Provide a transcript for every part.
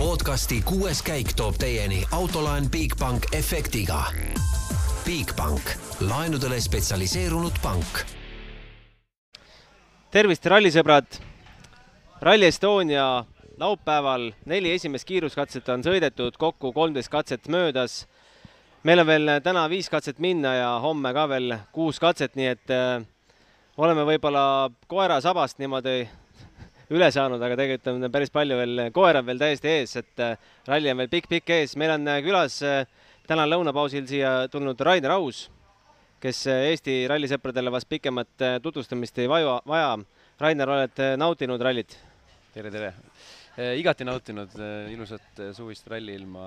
podcasti kuues käik toob teieni autolaen Bigbank efektiga. Bigbank, laenudele spetsialiseerunud pank. tervist, rallisõbrad. Rally Estonia laupäeval neli esimest kiiruskatset on sõidetud, kokku kolmteist katset möödas. meil on veel täna viis katset minna ja homme ka veel kuus katset, nii et äh, oleme võib-olla koera sabast niimoodi üle saanud, aga tegelikult on päris palju veel, koer on veel täiesti ees, et äh, ralli on veel pikk-pikk ees. meil on äh, külas äh, täna lõunapausil siia tulnud Rainer Aus, kes Eesti rallisõpradele vast pikemat tutvustamist ei vaja, vaja. Rainer, oled nautinud rallit? tere, tere! igati nautinud ilusat suvist ralliilma,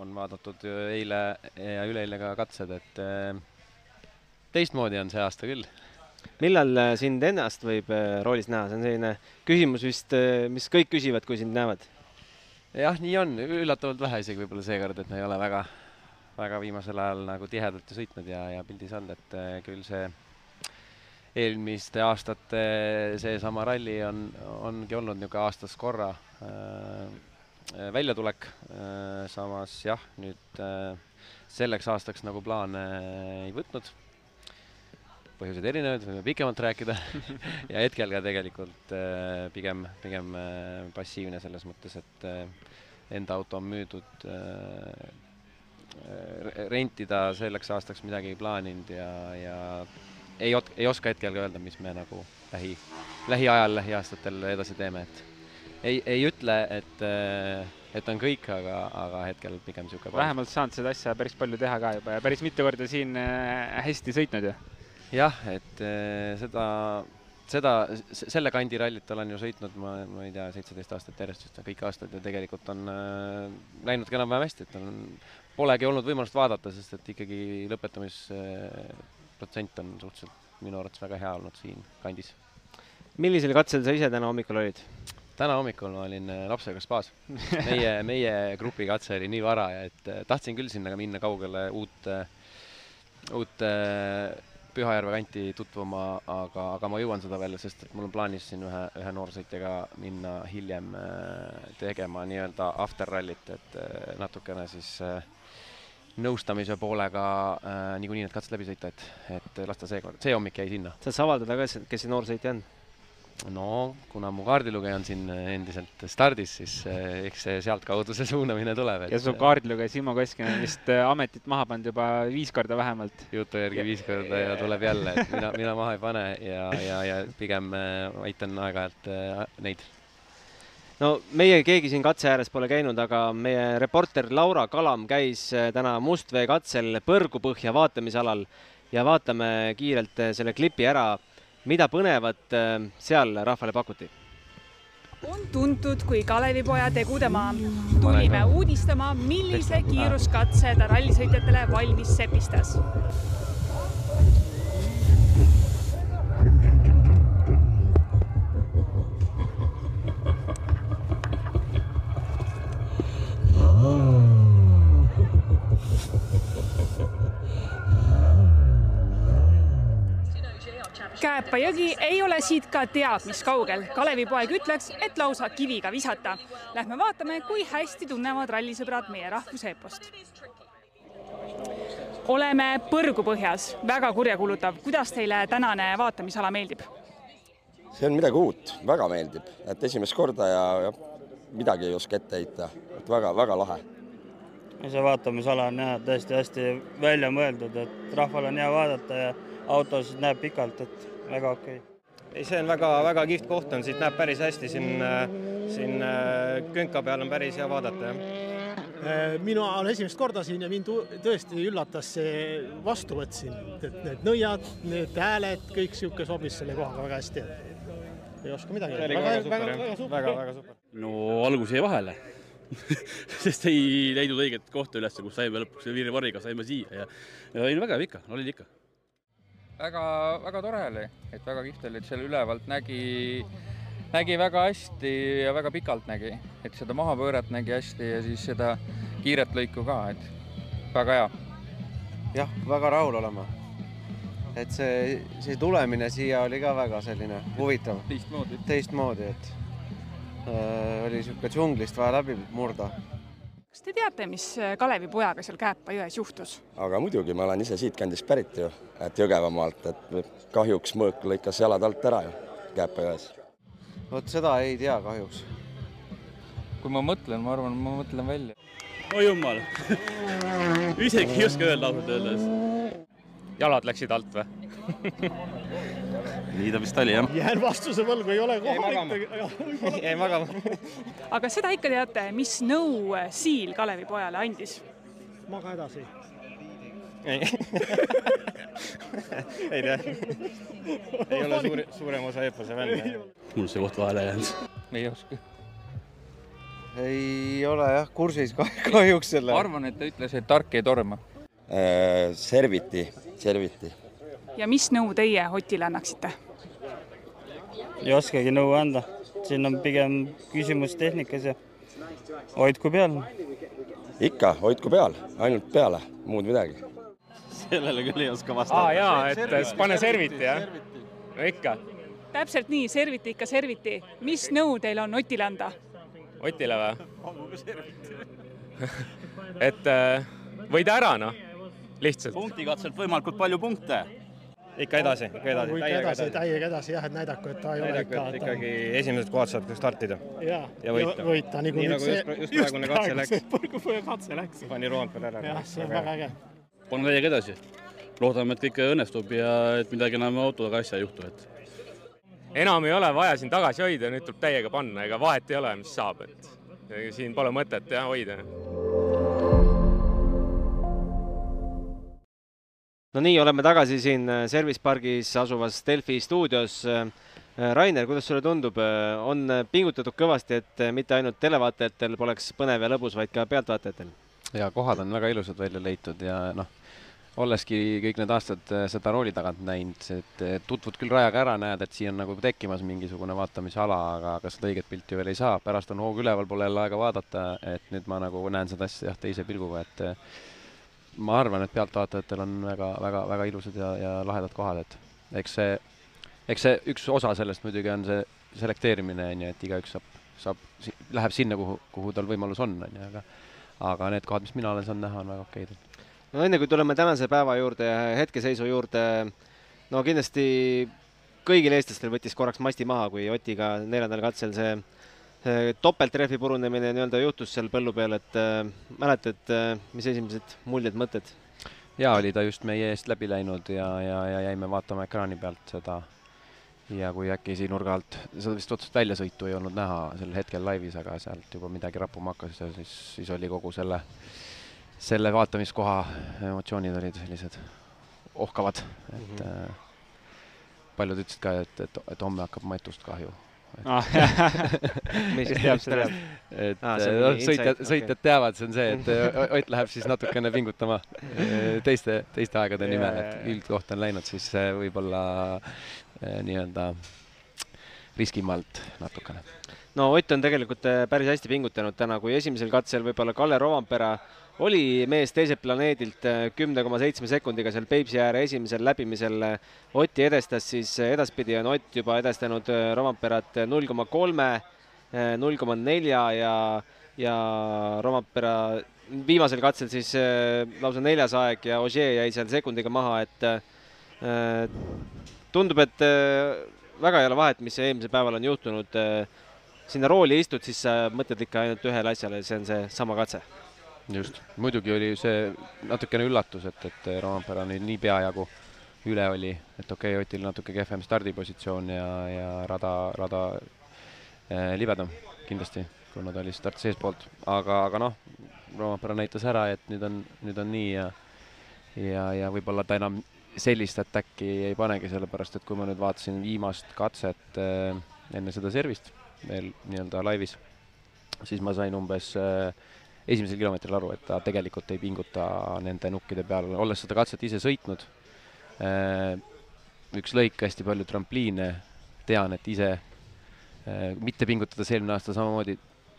on vaadatud eile ja üleeile ka katsed, et teistmoodi on see aasta küll. Millal äh, sind ennast võib äh, roolis näha, see on selline küsimus vist, äh, mis kõik küsivad, kui sind näevad. jah, nii on, üllatavalt vähe isegi võib-olla seekord, et me ei ole väga, väga viimasel ajal nagu tihedalt ju sõitnud ja, ja pildis olnud, et küll see eelmiste aastate seesama ralli on, ongi olnud niisugune aastas korra äh, väljatulek äh,. samas jah, nüüd äh, selleks aastaks nagu plaane ei võtnud. Põhjused erinevad, võime pikemalt rääkida ja hetkel ka tegelikult äh, pigem, pigem äh, passiivne selles mõttes, et äh, enda auto on müüdud äh, rentida selleks aastaks midagi ei plaaninud ja, ja ei, ei oska hetkel ka öelda, mis me nagu lähi, lähiajal, lähiaastatel edasi teeme, et ei, ei ütle, et, et on kõik, aga, aga hetkel pigem niisugune vähemalt saanud seda asja päris palju teha ka juba ja päris mitu korda siin äh, hästi sõitnud ju. Jah, et äh, seda, seda, selle kandi rallit olen ju sõitnud, ma, ma ei tea, seitseteist aastat järjest vist, kõik aastad ja tegelikult on äh, läinudki enam-vähem hästi, et on, polegi olnud võimalust vaadata, sest et ikkagi lõpetamis äh, protsent on suhteliselt minu arvates väga hea olnud siin kandis. millisel katsel sa ise täna hommikul olid? täna hommikul ma olin lapsega spaas. meie, meie grupi katse oli nii vara, et tahtsin küll sinna minna kaugele uut, uut Pühajärve kanti tutvuma, aga, aga ma jõuan seda veel, sest et mul on plaanis siin ühe, ühe noorsõitjaga minna hiljem tegema nii-öelda after rallit, et natukene siis äh, nõustamise poolega äh, niikuinii need katsed läbi sõita, et, et las ta seekord, see hommik jäi sinna. saad sa avaldada ka, kes see noorsõitja on? No kuna mu kaardilugeja on siin endiselt stardis, siis äh, eks see sealtkaudu see suunamine tuleb. Äh, ja su kaardilugeja Simo Koskinen on vist ametit maha pannud juba viis korda vähemalt. jutu järgi viis korda ja tuleb jälle, et mina, mina maha ei pane ja, ja, ja pigem aitan aeg-ajalt neid no meie keegi siin katse ääres pole käinud, aga meie reporter Laura Kalam käis täna Mustvee katsel põrgupõhja vaatamisalal ja vaatame kiirelt selle klipi ära, mida põnevat seal rahvale pakuti. on tuntud kui Kalevipoja tegudemaa. tulime uudistama, millise kiiruskatse ta rallisõitjatele valmis sepistas. Käepa jõgi ei ole siit ka teab mis kaugel. Kalevipoeg ütleks, et lausa kiviga visata. Lähme vaatame, kui hästi tunnevad rallisõbrad meie rahvuseepost. oleme põrgupõhjas, väga kurjakuulutav. kuidas teile tänane vaatamisala meeldib? see on midagi uut, väga meeldib, et esimest korda ja, ja midagi ei oska ette heita, et väga-väga lahe. see vaatamisala on jah, tõesti hästi välja mõeldud, et rahval on hea vaadata ja autosid näeb pikalt, et väga okei okay. ei, see on väga-väga kihvt koht on, siit näeb päris hästi, siin, siin künka peal on päris hea vaadata, jah mina olen esimest korda siin ja mind tõesti üllatas see vastuvõtt siin, et need nõiad, need hääled, kõik niisugune sobis selle kohaga väga hästi. ei oska midagi. väga-väga super. no algus jäi vahele sest ei leidnud õiget kohta üles, kus saime lõpuks virvarriga saime siia ja, ja olin vägev ikka, olin ikka. Väga, väga tore oli, et väga kihvt oli, et seal ülevalt nägi nägi väga hästi ja väga pikalt nägi, et seda mahapööret nägi hästi ja siis seda kiiret lõiku ka, et väga hea. jah, väga rahul olema. et see, see tulemine siia oli ka väga selline huvitav. teistmoodi. teistmoodi, et äh, oli niisugune džunglist vaja läbi murda. Kas te teate, mis Kalevi pojaga seal Kääpa jões juhtus? aga muidugi, ma olen ise siitkandist pärit ju, et Jõgevamaalt, et kahjuks mõõk lõikas jalad alt ära ju Kääpa jões. vot seda ei tea kahjuks. kui ma mõtlen, ma arvan, ma mõtlen välja. oi jumal isegi ei oska öelda ausalt öeldes. jalad läksid alt või nii ta vist oli jah. jään vastuse võlgu, ei ole kohalik. jäi magama. aga seda ikka teate, mis nõu Siil Kalevi pojale andis? maga edasi. ei ei tea. ei ole suur, suurem osa eepose välja. mul see koht vahele jäänud. ei oska. ei ole jah kursis kahjuks selle. arvan, et ta ütles, et tark ei torma. Serviti, serviti. Ja mis nõu teie Otile annaksite? ei oskagi nõu anda, siin on pigem küsimus tehnikas ja hoidku peal. ikka, hoidku peal, ainult peale, muud midagi. sellele küll ei oska aa vastata. jaa, et pane serviti jah? no ikka. täpselt nii, serviti ikka serviti. mis nõu teil on Otile anda? Otile või? et äh, võida ära noh, lihtsalt. punktikatselt võimalikult palju punkte. Ikka edasi, ikka edasi. ikka edasi, täiega edasi jah, et näidaku, et ta ei ole näidake, ikka. et ikkagi esimesed kohad saab startida. ja, ja võita. võita, nii nüüd nagu see. just, just praegune katse läks. praegu katse läks. pani Roompere ära. jah, see on väga äge. paneme täiega edasi. loodame, et kõik õnnestub ja et midagi enam autoga asja ei juhtu, et enam ei ole vaja siin tagasi hoida, nüüd tuleb täiega panna, ega vahet ei ole, mis saab, et siin pole mõtet jah hoida. No nii, oleme tagasi siin Service pargis asuvas Delfi stuudios. Rainer, kuidas sulle tundub, on pingutatud kõvasti, et mitte ainult televaatajatel poleks põnev ja lõbus, vaid ka pealtvaatajatel? ja kohad on väga ilusad välja leitud ja noh, olleski kõik need aastad seda rooli tagant näinud, et tutvud küll rajaga ära, näed, et siin on nagu tekkimas mingisugune vaatamisala, aga kas seda õiget pilti veel ei saa, pärast on hoog üleval, pole jälle aega vaadata, et nüüd ma nagu näen seda asja jah, teise pilguga, et ma arvan, et pealtvaatajatel on väga, väga, väga ilusad ja, ja lahedad kohad, et eks see, eks see üks osa sellest muidugi on see selekteerimine, on ju, et igaüks saab, saab, läheb sinna, kuhu, kuhu tal võimalus on, on ju, aga aga need kohad, mis mina olen saanud näha, on väga okeid no enne kui tuleme tänase päeva juurde ja hetkeseisu juurde, no kindlasti kõigil eestlastel võttis korraks masti maha, kui Otiga neljandal katsel see, see topelttrehvi purunemine nii-öelda juhtus seal põllu peal, et äh, mäletad, mis esimesed muljed, mõtted? jaa, oli ta just meie eest läbi läinud ja, ja, ja jäime vaatama ekraani pealt seda ja kui äkki siin nurga alt, seda vist otsest väljasõitu ei olnud näha sel hetkel laivis, aga sealt juba midagi rappuma hakkas ja siis, siis oli kogu selle selle vaatamiskoha emotsioonid olid sellised ohkavad, et mm -hmm. paljud ütlesid ka, et, et, et homme hakkab matust kahju. Ah, mis teab sellest? et ah, noh, sõitjad, sõitjad okay. teavad, see on see, et Ott läheb siis natukene pingutama teiste, teiste aegade yeah. nimel, et üldkoht on läinud siis võib-olla nii-öelda riskimalt natukene no Ott on tegelikult päris hästi pingutanud täna, kui esimesel katsel võib-olla Kalle Rovampera oli mees teiselt planeedilt kümne koma seitsme sekundiga seal Peipsi ääre esimesel läbimisel Otti edestas, siis edaspidi on Ott juba edestanud Romamperat null koma kolme, null koma nelja ja, ja Romampera viimasel katsel siis lausa neljas aeg ja Ogier jäi seal sekundiga maha, et tundub, et väga ei ole vahet, mis eelmisel päeval on juhtunud sinna rooli istud, siis sa mõtled ikka ainult ühele asjale, see on seesama katse. Just, muidugi oli see natukene üllatus, et, et Rompera nüüd nii peajagu üle oli, et okei okay,, Otil natuke kehvem stardipositsioon ja, ja rada, rada eh, libedam kindlasti, kuna ta oli start seestpoolt, aga, aga noh, Rompera näitas ära, et nüüd on, nüüd on nii ja ja, ja võib-olla ta enam sellist atäkki ei panegi, sellepärast et kui ma nüüd vaatasin viimast katset eh, enne seda servist veel nii-öelda laivis, siis ma sain umbes äh, esimesel kilomeetril aru, et ta tegelikult ei pinguta nende nukkide peal, olles seda katset ise sõitnud. Äh,, üks lõik, hästi palju trampliine, tean, et ise äh, mitte pingutades eelmine aasta samamoodi.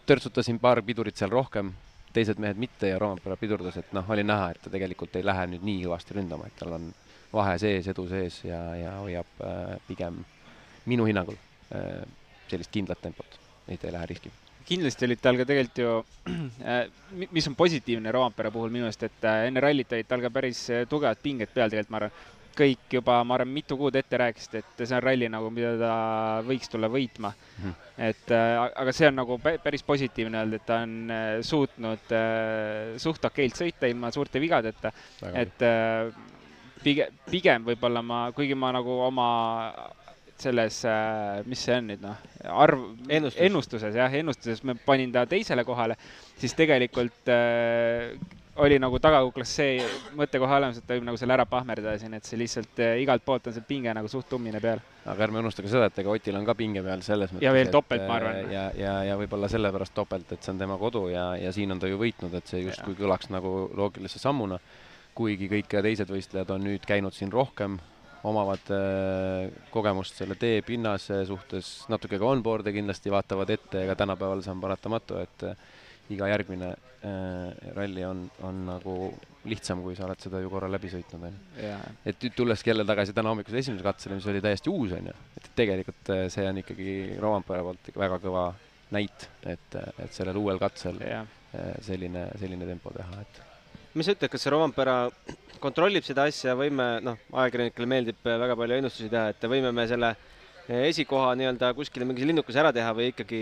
Törtsutasin paar pidurit seal rohkem, teised mehed mitte ja Roompere pidurdas, et noh, oli näha, et ta tegelikult ei lähe nüüd nii kõvasti ründama, et tal on vahe sees, edu sees ja, ja hoiab äh, pigem minu hinnangul sellist kindlat tempot, et ei lähe riski. Kindlasti olid tal ka tegelikult ju, äh, mis on positiivne Roompere puhul minu arust, et äh, enne rallit olid tal ka päris äh, tugevad pinged peal tegelikult, ma arvan. kõik juba, ma arvan, mitu kuud ette rääkisid, et see on ralli nagu, mida ta võiks tulla võitma mm. et aga see on nagu päris positiivne öelda, et ta on suutnud suht okeilt sõita ilma suurte vigadeta, et pigem, pigem võib-olla ma, kuigi ma nagu oma selles, äh, mis see on nüüd noh, arv, Ennustus. ennustuses jah, ennustuses ma panin ta teisele kohale, siis tegelikult äh, oli nagu tagakuklas see mõte kohe olemas, et ta võib nagu selle ära pahmerdada siin, et see lihtsalt äh, igalt poolt on see pinge nagu suht tummine peal. aga ärme unusta ka seda, et ega Otil on ka pinge peal selles mõttes. ja veel topelt, ma arvan. ja, ja, ja võib-olla sellepärast topelt, et see on tema kodu ja, ja siin on ta ju võitnud, et see justkui kõlaks nagu loogilise sammuna. kuigi kõik teised võistlejad on nüüd käinud siin rohkem, omavad äh, kogemust selle tee pinnase suhtes, natuke ka onboard'e kindlasti vaatavad ette, ega tänapäeval see on paratamatu, et äh, iga järgmine äh, ralli on, on nagu lihtsam, kui sa oled seda ju korra läbi sõitnud, on ju. et tulleski jälle tagasi täna hommikusele esimesele katsele, mis oli täiesti uus, on ju, et tegelikult see on ikkagi Rovampere poolt väga kõva näit, et, et sellel uuel katsel ja. selline, selline tempo teha, et mis sa ütled, kas see Rovampere kontrollib seda asja, võime, noh, ajakirjanikele meeldib väga palju ennustusi teha, et võime me selle esikoha nii-öelda kuskile mingi linnukese ära teha või ikkagi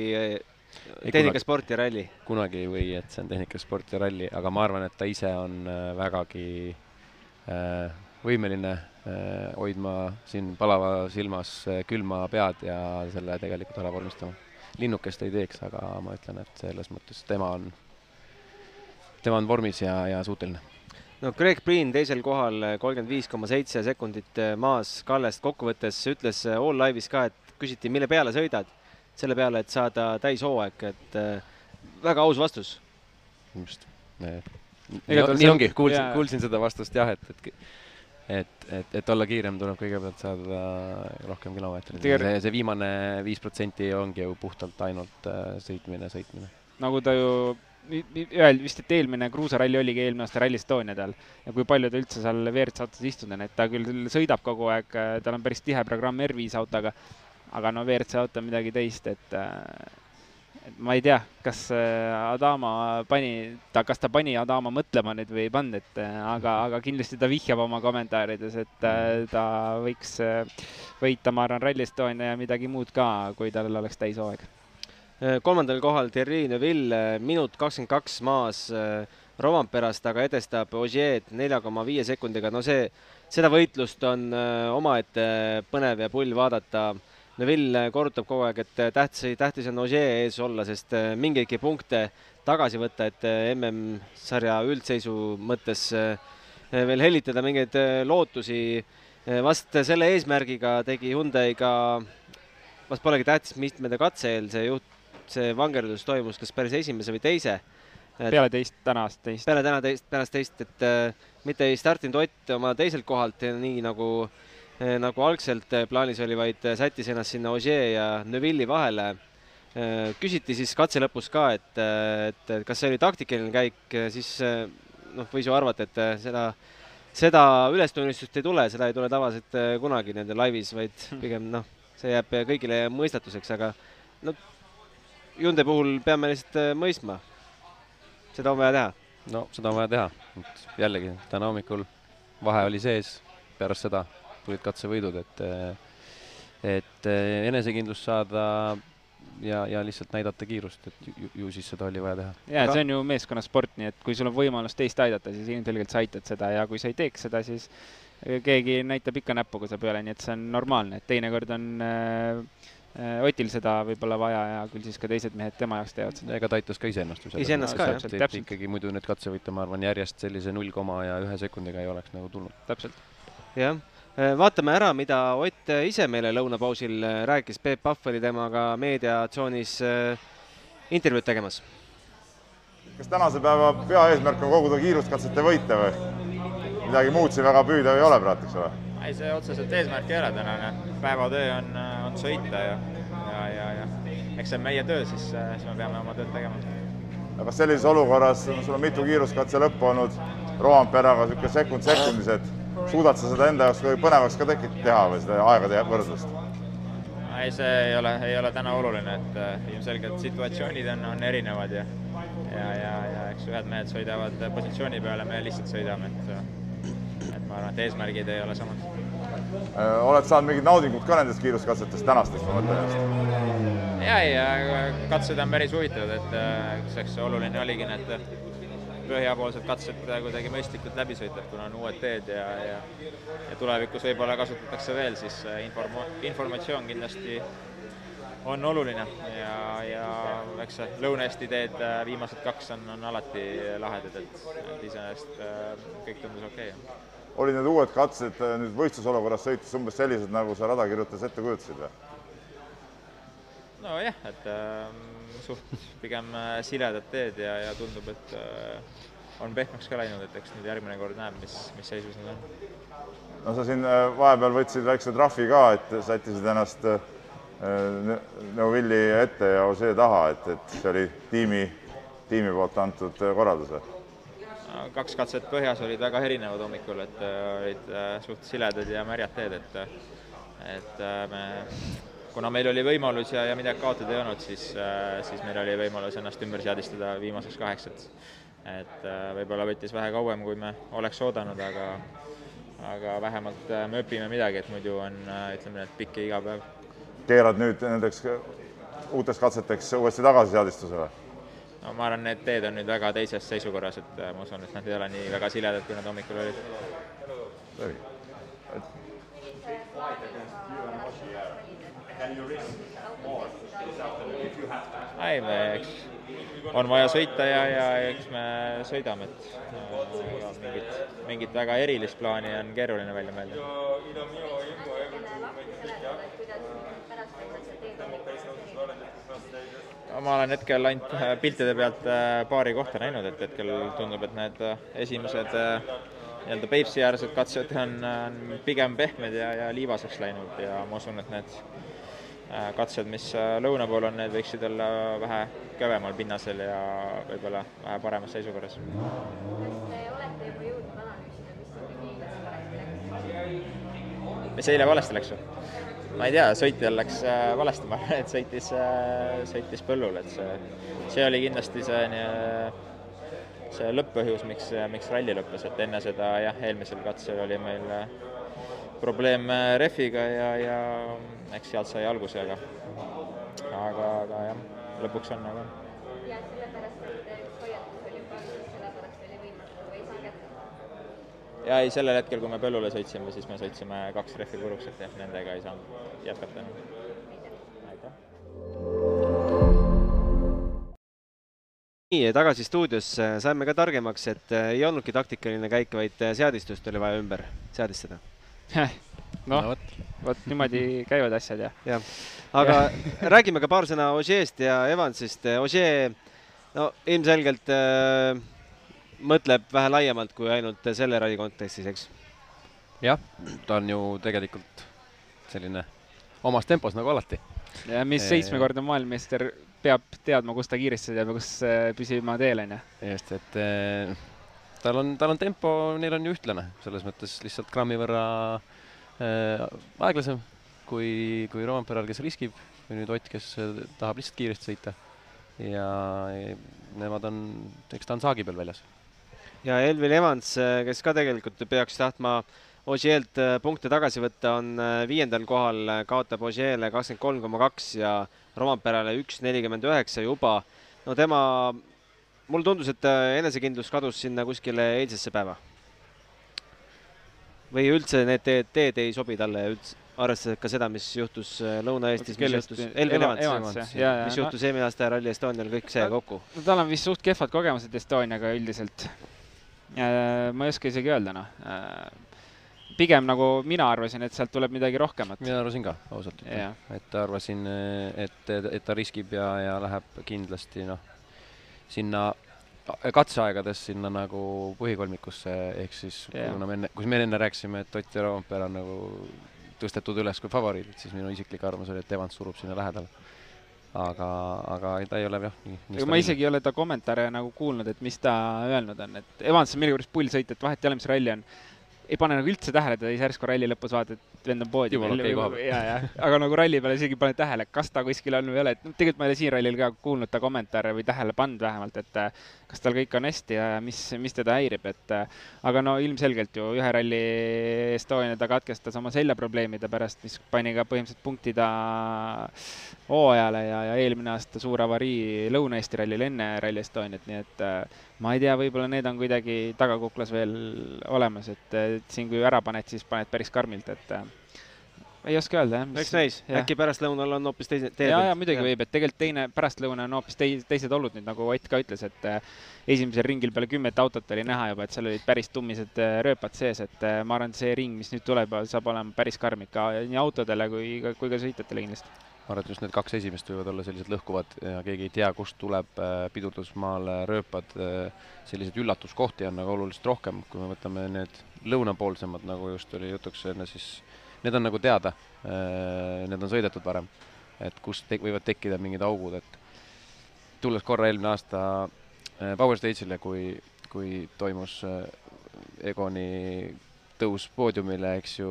tehnikasport ja ralli? kunagi ei või, et see on tehnikasport ja ralli, aga ma arvan, et ta ise on äh, vägagi äh, võimeline äh, hoidma siin palava silmas külma pead ja selle tegelikult ära vormistama. linnukest ei teeks, aga ma ütlen, et selles mõttes tema on, tema on vormis ja, ja suuteline no Greg Priin teisel kohal, kolmkümmend viis koma seitse sekundit eh, maas Kallest, kokkuvõttes ütles eh, All Live'is ka, et küsiti, mille peale sõidad, selle peale, et saada täishooaeg, et väga aus vastus. just, nii, nii ongi, kuulsin, kuulsin seda vastust jah, et, et et, et, et olla kiirem, tuleb kõigepealt saada rohkem kilomeetreid. see, see viimane viis protsenti ongi ju puhtalt ainult sõitmine, sõitmine. nagu ta ju öeldi vist, et eelmine kruusaralli oligi eelmine aasta Rally Estonia tal. Ja kui palju ta üldse seal WRC autos istunud on, et ta küll sõidab kogu aeg, tal on päris tihe programm R5 autoga, aga no WRC auto on midagi teist, et et ma ei tea, kas Adama pani, ta, kas ta pani Adama mõtlema nüüd või ei pannud, et aga, aga kindlasti ta vihjab oma kommentaarides, et ta võiks võita, ma arvan, Rally Estonia ja midagi muud ka, kui tal oleks täishooaeg Äh, kolmandal kohal Thierry Neuville, äh, minut kakskümmend kaks maas äh, Romamperast, aga edestab Ogier'd nelja koma viie sekundiga, no see, seda võitlust on omaette põnev ja pull vaadata. Neuville korrutab kogu aeg, et tähtis, tähtis on Ogier ees olla, sest mingeidki punkte tagasi võtta, et MM-sarja üldseisu mõttes veel hellitada mingeid lootusi. vast selle eesmärgiga tegi Hyundai ka, vast polegi tähtis, mitmenda katse eel see juht see vangerdus toimus kas päris esimese või teise. peale teist, tänast teist. peale täna teist, tänast teist, et äh, mitte ei startinud Ott oma teiselt kohalt nii nagu äh,, nagu algselt äh, plaanis oli, vaid äh, sättis ennast sinna Ogier ja Neville'i vahele äh,. küsiti siis katse lõpus ka, et, äh, et, kas see oli taktikaline käik, siis äh, noh, võis ju arvata, et äh, seda seda ülestunnistust ei tule, seda ei tule tavaliselt kunagi nende laivis, vaid hmm. pigem noh, see jääb kõigile mõistatuseks, aga no Hyundai puhul peame lihtsalt äh, mõistma, seda on vaja teha. no seda on vaja teha, et jällegi täna hommikul vahe oli sees, pärast seda tulid katsevõidud, et äh, et äh, enesekindlust saada ja, ja lihtsalt näidata kiirust, et ju, ju siis seda oli vaja teha. ja Aga... see on ju meeskonnasport, nii et kui sul on võimalus teist aidata, siis ilmselgelt sa aitad seda ja kui sa ei teeks seda, siis keegi näitab ikka näpuga su peale, nii et see on normaalne, et teinekord on äh, Äh, Otil seda võib-olla vaja ja küll siis ka teised mehed tema jaoks teevad seda. ega ta aitas ka iseennast ju. iseennast ka, jah. täpselt. ikkagi muidu need katsevõite, ma arvan, järjest sellise null koma ja ühe sekundiga ei oleks nagu tulnud. täpselt. jah, äh, vaatame ära, mida Ott ise meile lõunapausil äh, rääkis, Peep Pahv oli temaga meediatsoonis intervjuud tegemas. kas tänase päeva peaeesmärk on koguda kiiruskatsete võite või? midagi muud siin väga püüda ei ole praegu, eks ole ei, see otseselt eesmärk ei ole tänane, päevatöö on, on sõita ja, ja, ja, ja eks see on meie töö, siis, siis me peame oma tööd tegema. aga sellises olukorras, sul on mitu kiiruskatse lõppu olnud, Roamperaga niisugune sekund sekundis, et suudad sa seda enda jaoks põnevaks ka tekit-, teha või seda aegade võrdlust? ei, see ei ole, ei ole täna oluline, et äh, ilmselgelt situatsioonid on, on erinevad ja ja, ja, ja eks ühed mehed sõidavad positsiooni peale, me lihtsalt sõidame, et ma arvan, et eesmärgid ei ole samad. Äh, oled saanud mingit naudingut ka nendest kiiruskatsetest, tänastest, ma mõtlen just? ja ei, katsed on päris huvitavad, et äh, eks oluline oligi need põhjapoolsed katsed kuidagi mõistlikult läbi sõita, kuna on uued teed ja, ja ja tulevikus võib-olla kasutatakse veel, siis informo-, informatsioon kindlasti on oluline ja, ja eks see Lõuna-Eesti teed viimased kaks on, on alati lahedad, et, et iseenesest kõik tundus okei okay. Olid need uued katsed nüüd võistlusolukorras sõites umbes sellised, nagu sa rada kirjutades ette kujutasid või? nojah, et äh, suht pigem siledad teed ja, ja tundub, et äh, on pehmeks ka läinud, et eks nüüd järgmine kord näeb, mis, mis seisus nad on. no sa siin vahepeal võtsid väikse trahvi ka, et sättisid ennast äh, Neuvilli ette ja Osee taha, et, et see oli tiimi, tiimi poolt antud korraldus või? Kaks katset põhjas olid väga erinevad hommikul, et olid suht siledad ja märjad teed, et et me kuna meil oli võimalus ja, ja midagi kaotada ei olnud, siis, siis meil oli võimalus ennast ümber seadistada viimaseks kaheks, et et võib-olla võttis vähe kauem, kui me oleks oodanud, aga aga vähemalt me õpime midagi, et muidu on, ütleme, et pikk ja igav päev. keerad nüüd nendeks uuteks katseteks uuesti tagasi seadistuse või? No ma arvan, need teed on nüüd väga teises seisukorras, et ma usun, et nad ei ole nii väga siledad, kui nad hommikul olid. ei, me eks on vaja sõita ja, ja eks me sõidame, et ja mingit, mingit väga erilist plaani on keeruline välja mõelda. Ma olen hetkel ainult piltide pealt paari kohta näinud, et hetkel tundub, et need esimesed nii-öelda Peipsi-äärsed katsed on, on pigem pehmed ja, ja liivaseks läinud ja ma usun, et need katsed, mis lõuna pool on, need võiksid olla vähe kõvemal pinnasel ja võib-olla vähe paremas seisukorras. mis eile valesti läks või? Ma ei tea, sõitjal läks valesti, ma arvan, et sõitis, sõitis põllul, et see, see oli kindlasti see nii, see lõpp-põhjus, miks, miks ralli lõppes, et enne seda jah, eelmisel katsel oli meil probleem rehviga ja, ja eks sealt sai alguse, aga aga, aga jah, lõpuks on nagu on. Ja ei, sellel hetkel, kui me põllule sõitsime, siis me sõitsime kaks rehvi puruks, et jah, nendega ei saanud jätkata enam. aitäh! nii, tagasi stuudiosse saime ka targemaks, et ei olnudki taktikaline käik, vaid seadistust oli vaja ümber seadistada. noh no, vot, vot niimoodi käivad asjad ja. jah, aga ja. räägime ka paar sõna Ožeest ja Evansist. Ožee, no ilmselgelt äh, mõtleb vähe laiemalt kui ainult selle ralli kontekstis, eks? jah, ta on ju tegelikult selline omas tempos nagu alati. ja mis seitsmekordne maailmameister peab teadma, kus ta kiiristada peab ja kus püsima teel, on ju. just, et tal on, tal on tempo, neil on ju ühtlane, selles mõttes lihtsalt grammi võrra äh, aeglasem kui, kui Roomperal, kes riskib, või nüüd Ott, kes tahab lihtsalt kiiresti sõita. ja nemad on, eks ta on saagi peal väljas. Ja Elvin Evans, kes ka tegelikult peaks tahtma Ožeelt punkte tagasi võtta, on viiendal kohal, kaotab Ožeele kakskümmend kolm koma kaks ja Romperale üks nelikümmend üheksa juba. no tema, mulle tundus, et enesekindlus kadus sinna kuskile eilsesse päeva. või üldse need teed, teed ei sobi talle üldse, arvestades ka seda, mis juhtus Lõuna-Eestis, mis juhtus Elvin Evans, Evans, Evans, ja, mis no, juhtus eelmine aasta Rally Estonial, kõik see kokku. no tal on vist suht kehvad kogemused Estoniaga üldiselt. Ma ei oska isegi öelda, noh pigem nagu mina arvasin, et sealt tuleb midagi rohkemat. mina arvasin ka, ausalt yeah.. et arvasin, et, et ta riskib ja, ja läheb kindlasti noh, sinna katseaegades sinna nagu põhikolmikusse, ehk siis yeah. kuna me enne, kus me enne rääkisime, et Ott ja Roompere on nagu tõstetud üles kui favoriidid, siis minu isiklik arvamus oli, et Evans surub sinna lähedale. Aga, aga ta ei ole jah nii, nii ma isegi ei ole ta kommentaare nagu kuulnud, et mis ta öelnud on, et Evans on millegipärast pull sõita, et vahet ei ole, mis ralli on ei pane nagu üldse tähele teda, siis järsku ralli lõpus vaatad, et vend on peal. ja, ja, aga nagu ralli peal isegi ei pane tähele, kas ta kuskil on või ei ole, et noh, tegelikult ma ei ole siin rallil ka kuulnud ta kommentaare või tähele pannud vähemalt, et äh, kas tal kõik on hästi ja mis, mis teda häirib, et äh, aga no ilmselgelt ju ühe ralli Estonia ta katkestas oma seljaprobleemide pärast, mis pani ka põhimõtteliselt punkti ta hooajale ja, ja eelmine aasta suur avarii Lõuna-Eesti rallil enne Rally Estoniat, nii et äh, ma ei tea, võib-olla need on kuidagi tagakuklas veel olemas, et, et siin, kui ära paned, siis paned päris karmilt, et äh, ei oska öelda, jah. eks näis, äkki pärastlõunal on hoopis teise tee ja, ja muidugi võib, et tegelikult teine pärastlõuna on hoopis tei-, teised olud nüüd, nagu Ott ka ütles, et äh, esimesel ringil peale kümmet autot oli näha juba, et seal olid päris tummised äh, rööpad sees, et äh, ma arvan, et see ring, mis nüüd tuleb, saab olema päris karm ikka nii autodele kui ka, kui ka sõitjatele kindlasti ma arvan, et just need kaks esimest võivad olla sellised lõhkuvad ja keegi ei tea, kust tuleb pidurdusmaale rööpad. selliseid üllatuskohti on nagu oluliselt rohkem, kui me võtame need lõunapoolsemad, nagu just oli jutuks enne, siis need on nagu teada. Need on sõidetud varem, et kust te võivad tekkida mingid augud, et tulles korra eelmine aasta Power Stage'ile, kui, kui toimus Egoni tõus poodiumile, eks ju,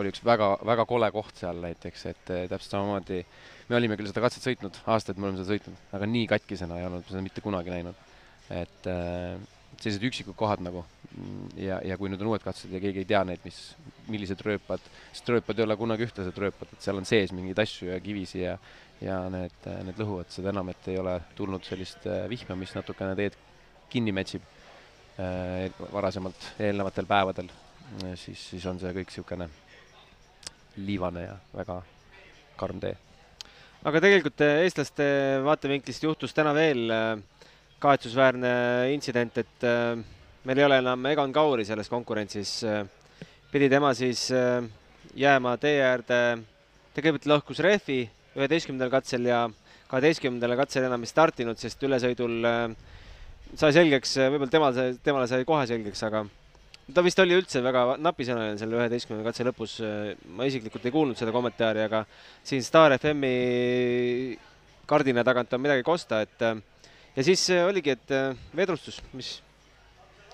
oli üks väga, väga kole koht seal näiteks, et täpselt samamoodi me olime küll seda katset sõitnud, aastaid me oleme seda sõitnud, aga nii katkisena ei olnud seda mitte kunagi näinud. et äh, sellised üksikud kohad nagu ja, ja kui nüüd on uued katsed ja keegi ei tea neid, mis, millised rööpad, sest rööpad ei ole kunagi ühtlased rööpad, et seal on sees mingeid asju ja kivisi ja ja need, need lõhuvad, seda enam, et ei ole tulnud sellist vihma, mis natukene teed kinni mätsib varasemalt eelnevatel päevadel siis, siis on see kõik niisugune liivane ja väga karm tee. aga tegelikult eestlaste vaatevinklist juhtus täna veel kahetsusväärne intsident, et meil ei ole enam Egon Kauri selles konkurentsis. pidi tema siis jääma tee äärde, ta kõigepealt lõhkus rehvi üheteistkümnendal katsel ja kaheteistkümnendal katsel enam ei startinud, sest ülesõidul sai selgeks, võib-olla temal sai, temale sai kohe selgeks, aga ta vist oli üldse väga napisõnaline selle üheteistkümnenda katse lõpus, ma isiklikult ei kuulnud seda kommentaari, aga siin Star FM-i kardina tagant on midagi kosta, et ja siis oligi, et vedrustus, mis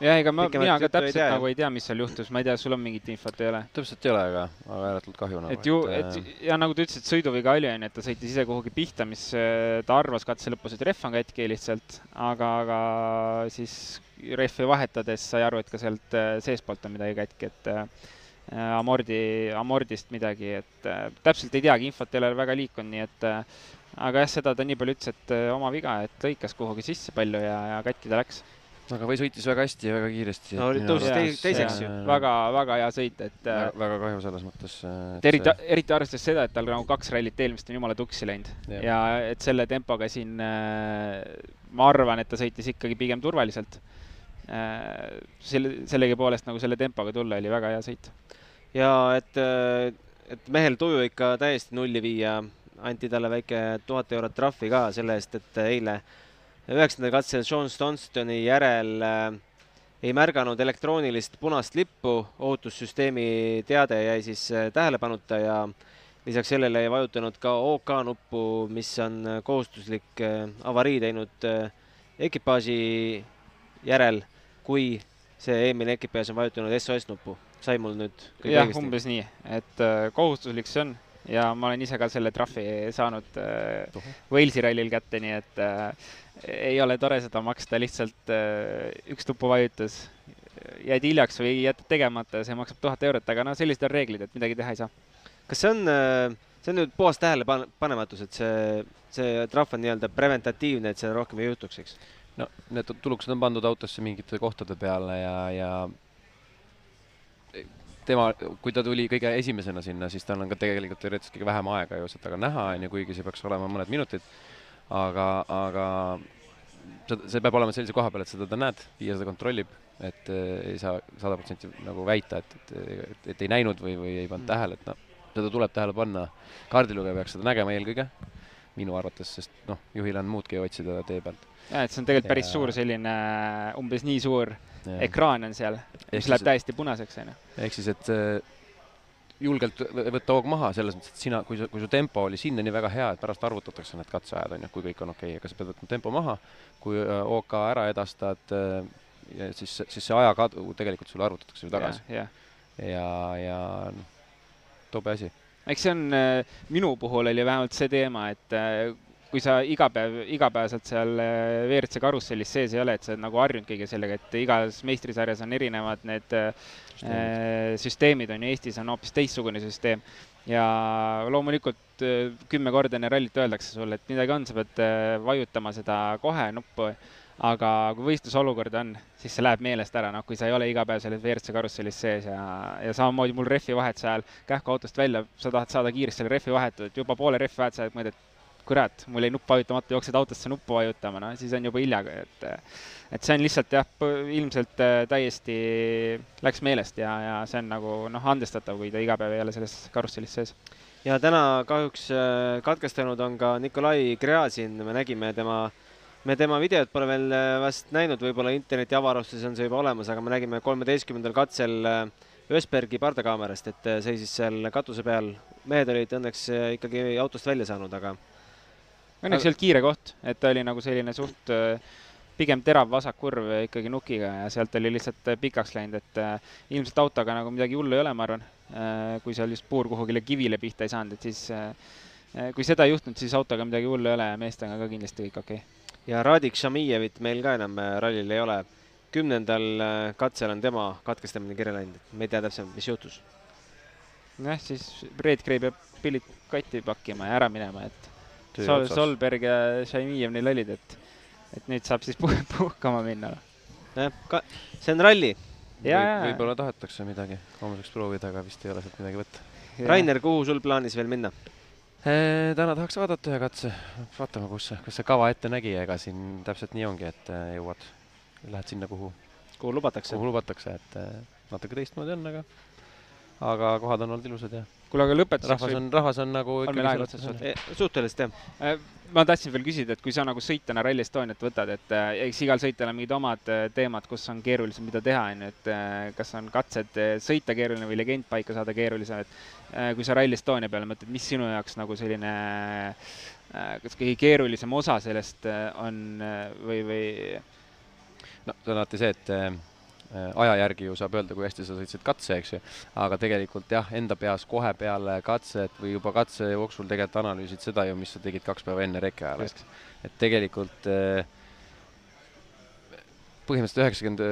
jah, ega ma, mina ka täpselt ei nagu ei tea, mis seal juhtus, ma ei tea, sul on mingit infot, ei ole? täpselt ei ole, aga, aga ääretult kahju nagu. et ju, et ja nagu ta ütles, et sõiduviga oli, onju, et ta sõitis ise kuhugi pihta, mis ta arvas katse lõpus, et rehv on katki lihtsalt, aga, aga siis rehvi vahetades sai aru, et ka sealt seestpoolt on midagi katki, et amordi, amordist midagi, et täpselt ei teagi, infot ei ole väga liikunud, nii et aga jah, seda ta nii palju ütles, et oma viga, et lõikas kuhugi sisse palju ja, ja katki ta läks aga või sõitis väga hästi ja väga kiiresti. no tõusis teiseks, teiseks ju. väga, väga hea sõit, et väga, väga kahju selles mõttes. eriti, eriti arvestades seda, et tal nagu kaks rallit eelmist on jumala tuksi läinud ja. ja et selle tempoga siin ma arvan, et ta sõitis ikkagi pigem turvaliselt. selle, sellegipoolest nagu selle tempoga tulla oli väga hea sõit. ja et, et mehel tuju ikka täiesti nulli viia, anti talle väike tuhat eurot trahvi ka selle eest, et eile üheksandal katsel Sean Stonstoni järel äh, ei märganud elektroonilist punast lippu, ohutussüsteemi teade jäi siis äh, tähelepanuta ja lisaks sellele ei vajutanud ka OK nuppu, mis on äh, kohustuslik avarii teinud ekipaaži järel, kui see eelmine ekipaaž on vajutanud SOS nuppu. sai mul nüüd kõik jah, õigesti? umbes nii, et kohustuslik see on ja ma olen ise ka selle trahvi saanud äh, Walesi rallil kätte, nii et äh, ei ole tore seda maksta, lihtsalt äh, üks nupuvajutus, jäid hiljaks või jätad tegemata ja see maksab tuhat eurot, aga no sellised on reeglid, et midagi teha ei saa. kas see on, see on nüüd puhas tähelepanematus, et see, see trahv on nii-öelda preventatiivne, et seda rohkem ei juhtuks, eks? no need tulukesed on pandud autosse mingite kohtade peale ja, ja tema, kui ta tuli kõige esimesena sinna, siis tal on ka tegelikult teoreetiliselt kõige vähem aega ju seda ka näha, on ju, kuigi see peaks olema mõned minutid. aga, aga see peab olema sellise koha peal, et seda ta näed, FIA seda kontrollib, et äh, ei saa sada protsenti nagu väita, et, et, et, et ei näinud või, või ei pannud mm. tähele, et noh, seda tuleb tähele panna. kaardilugeja peaks seda nägema eelkõige, minu arvates, sest noh, juhil on muudki otsida tee pealt. ja et see on tegelikult päris ja... suur selline, umbes nii suur ja. Ekraan on seal, mis läheb täiesti punaseks, on ju. ehk siis, et julgelt võtta hoog maha, selles mõttes, et sina, kui kui su tempo oli sinnani väga hea, et pärast arvutatakse need katseajad, on ju, kui kõik on okei okay,, aga sa pead võtma tempo maha, kui OK ära edastad, ja siis, siis see ajakadu tegelikult sulle arvutatakse ju tagasi. jah. ja, ja noh, tobe asi. eks see on, äh, minu puhul oli vähemalt see teema, et äh, kui sa iga päev, igapäevaselt seal äh, WRC karussellis sees ei ole, et sa oled nagu harjunud kõige sellega, et igas meistrisarjas on erinevad need süsteemid, süsteemid on ju, Eestis on hoopis teistsugune süsteem. Ja loomulikult kümme korda enne rallit öeldakse sulle, et midagi on, sa pead vajutama seda kohe nuppu. Aga kui võistlusolukord on, siis see läheb meelest ära, noh, kui sa ei ole iga päev selles WRC karussellis sees ja, ja samamoodi mul rehvi vahetuse ajal kähku autost välja, sa tahad saada kiiresti selle rehvi vahetatud, juba poole rehvi vahetuse ajal mõtled, kurat, mul jäi nupp vajutamata, jooksed autosse nuppu vajutama, no siis on juba hilja, et et see on lihtsalt jah, ilmselt äh, täiesti läks meelest ja, ja see on nagu noh, andestatav, kui ta iga päev ei ole selles karussellis sees ja täna kahjuks äh, katkestanud on ka Nikolai Gräzin, me nägime tema me tema videot pole veel äh, vast näinud, võib-olla interneti avarustes on see juba olemas, aga me nägime kolmeteistkümnendal katsel Ösbergi pardakaamerast, et seisis seal katuse peal. mehed olid õnneks ikkagi autost välja saanud, aga. Õnneks ei olnud kiire koht, et ta oli nagu selline suht pigem terav vasakkurv ikkagi nukiga ja sealt oli lihtsalt pikaks läinud, et ilmselt autoga nagu midagi hullu ei ole, ma arvan. kui seal just puur kuhugile kivile pihta ei saanud, et siis kui seda ei juhtunud, siis autoga midagi hullu ei ole ja meestega ka kindlasti kõik okei okay ja Radik Šamijevit meil ka enam äh, rallil ei ole. kümnendal äh, katsel on tema katkestamine kirja läinud, et me ei tea täpsemalt, mis juhtus. nojah, siis Red Gray peab pillid kotti pakkima ja ära minema, et Sol, Solberg ja Šamijev neil olid, et, et nüüd saab siis puh puhkama minna. nojah, ka see on ralli. võib-olla tahetakse midagi homseks proovida, aga vist ei ole sealt midagi võtta. Rainer, kuhu sul plaanis veel minna? täna tahaks vaadata ühe katse, vaatame, kus see, kus see kava ette nägi, ega siin täpselt nii ongi, et äh, jõuad, lähed sinna, kuhu, kuhu lubatakse, kuhu lubatakse, et äh, natuke teistmoodi on, aga, aga kohad on olnud ilusad ja. Kuule, aga lõpetuseks rahvas on, rahvas on nagu on meil aeg otsas suhteliselt jah. Äh, ma tahtsin veel küsida, et kui sa nagu sõitjana Rally Estoniat võtad, et eks igal sõitjal on mingid omad teemad, kus on keerulisem, mida teha, on ju, et kas on katsed sõita keeruline või legend paika saada keerulisem, et Äh, kui sa Rally Estonia peale mõtled, mis sinu jaoks nagu selline äh, kas kõige keerulisem osa sellest äh, on või, või? no see on alati see, et aja järgi ju saab öelda, kui hästi sa sõitsid katse, eks ju, aga tegelikult jah, enda peas kohe peale katset või juba katse jooksul tegelikult analüüsid seda ju, mis sa tegid kaks päeva enne reke ajal, eks. et tegelikult põhimõtteliselt üheksakümmend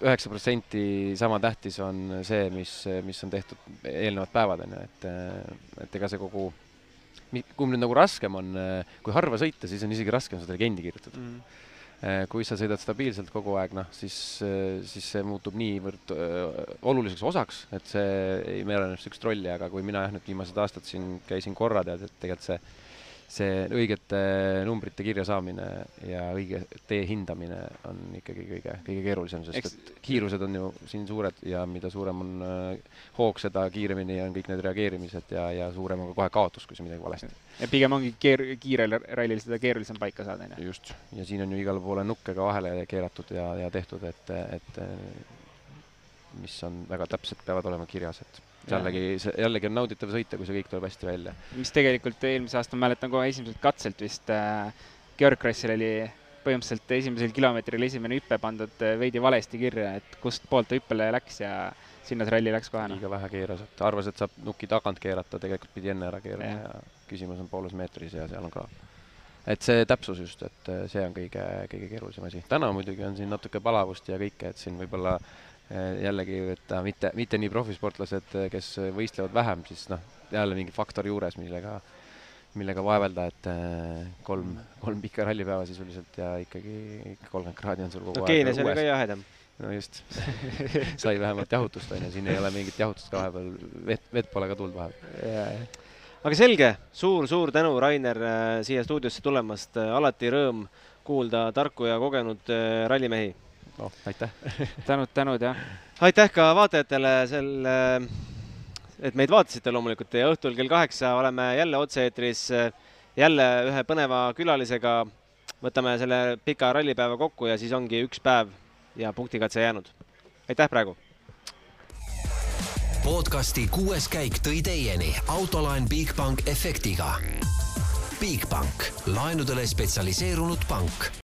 üheksa protsenti sama tähtis on see, mis, mis on tehtud eelnevad päevad, on ju, et, et ega see kogu, kumb nüüd nagu raskem on, kui harva sõita, siis on isegi raskem seda legendi kirjutada mm. -hmm kui sa sõidad stabiilselt kogu aeg, noh, siis, siis see muutub niivõrd oluliseks osaks, et see ei määrane niisugust rolli, aga kui mina jah, nüüd viimased aastad siin käisin korra, tead, et tegelikult see see õigete numbrite kirja saamine ja õige tee hindamine on ikkagi kõige, kõige keerulisem, sest Eks... et kiirused on ju siin suured ja mida suurem on äh, hoog, seda kiiremini on kõik need reageerimised ja, ja suurem on ka kohe kaotus, kui sa midagi valesti. ja pigem ongi keer-, kiirel rallil seda keerulisem paika saada, on ju? just, ja siin on ju igale poole nukke ka vahele keeratud ja, ja tehtud, et, et mis on väga täpselt, peavad olema kirjas, et jällegi, jällegi on nauditav sõita, kui see kõik tuleb hästi välja. mis tegelikult eelmise aasta ma mäletan kohe esimeselt katselt vist äh, Georg Krossil oli põhimõtteliselt esimesel kilomeetril esimene hüpe pandud äh, veidi valesti kirja, et kust poolt ta hüppele läks ja sinna see ralli läks kohe. liiga vähe keeras, et arvas, et saab nuki tagant keerata, tegelikult pidi enne ära keerama ja, ja küsimus on pooles meetris ja seal on ka et see täpsus just, et äh, see on kõige, kõige keerulisem asi. täna muidugi on siin natuke palavust ja kõike, et siin võib-olla Eh, jällegi, et mitte, mitte nii profisportlased, eh, kes võistlevad vähem, siis noh, jälle mingi faktor juures, millega, millega vaevelda, et eh, kolm, kolm pikka rallipäeva sisuliselt ja ikkagi kolmkümmend kraadi on sul kogu no, aeg. Keenias oli ka jahedam. no just. Sai vähemalt jahutust, on ju, siin ei ole mingit jahutust ka vahepeal, vett, vett pole ka tulnud vahepeal. aga selge. Suur,, suur-suur tänu, Rainer, siia stuudiosse tulemast, alati rõõm kuulda tarku ja kogenud rallimehi noh, aitäh tänud, tänud, jah. aitäh ka vaatajatele selle, et meid vaatasite loomulikult ja õhtul kell kaheksa oleme jälle otse-eetris jälle ühe põneva külalisega. võtame selle pika rallipäeva kokku ja siis ongi üks päev ja punktikatse jäänud. aitäh praegu podcasti kuues käik tõi teieni autolaen Bigbank efektiga. Bigbank, laenudele spetsialiseerunud pank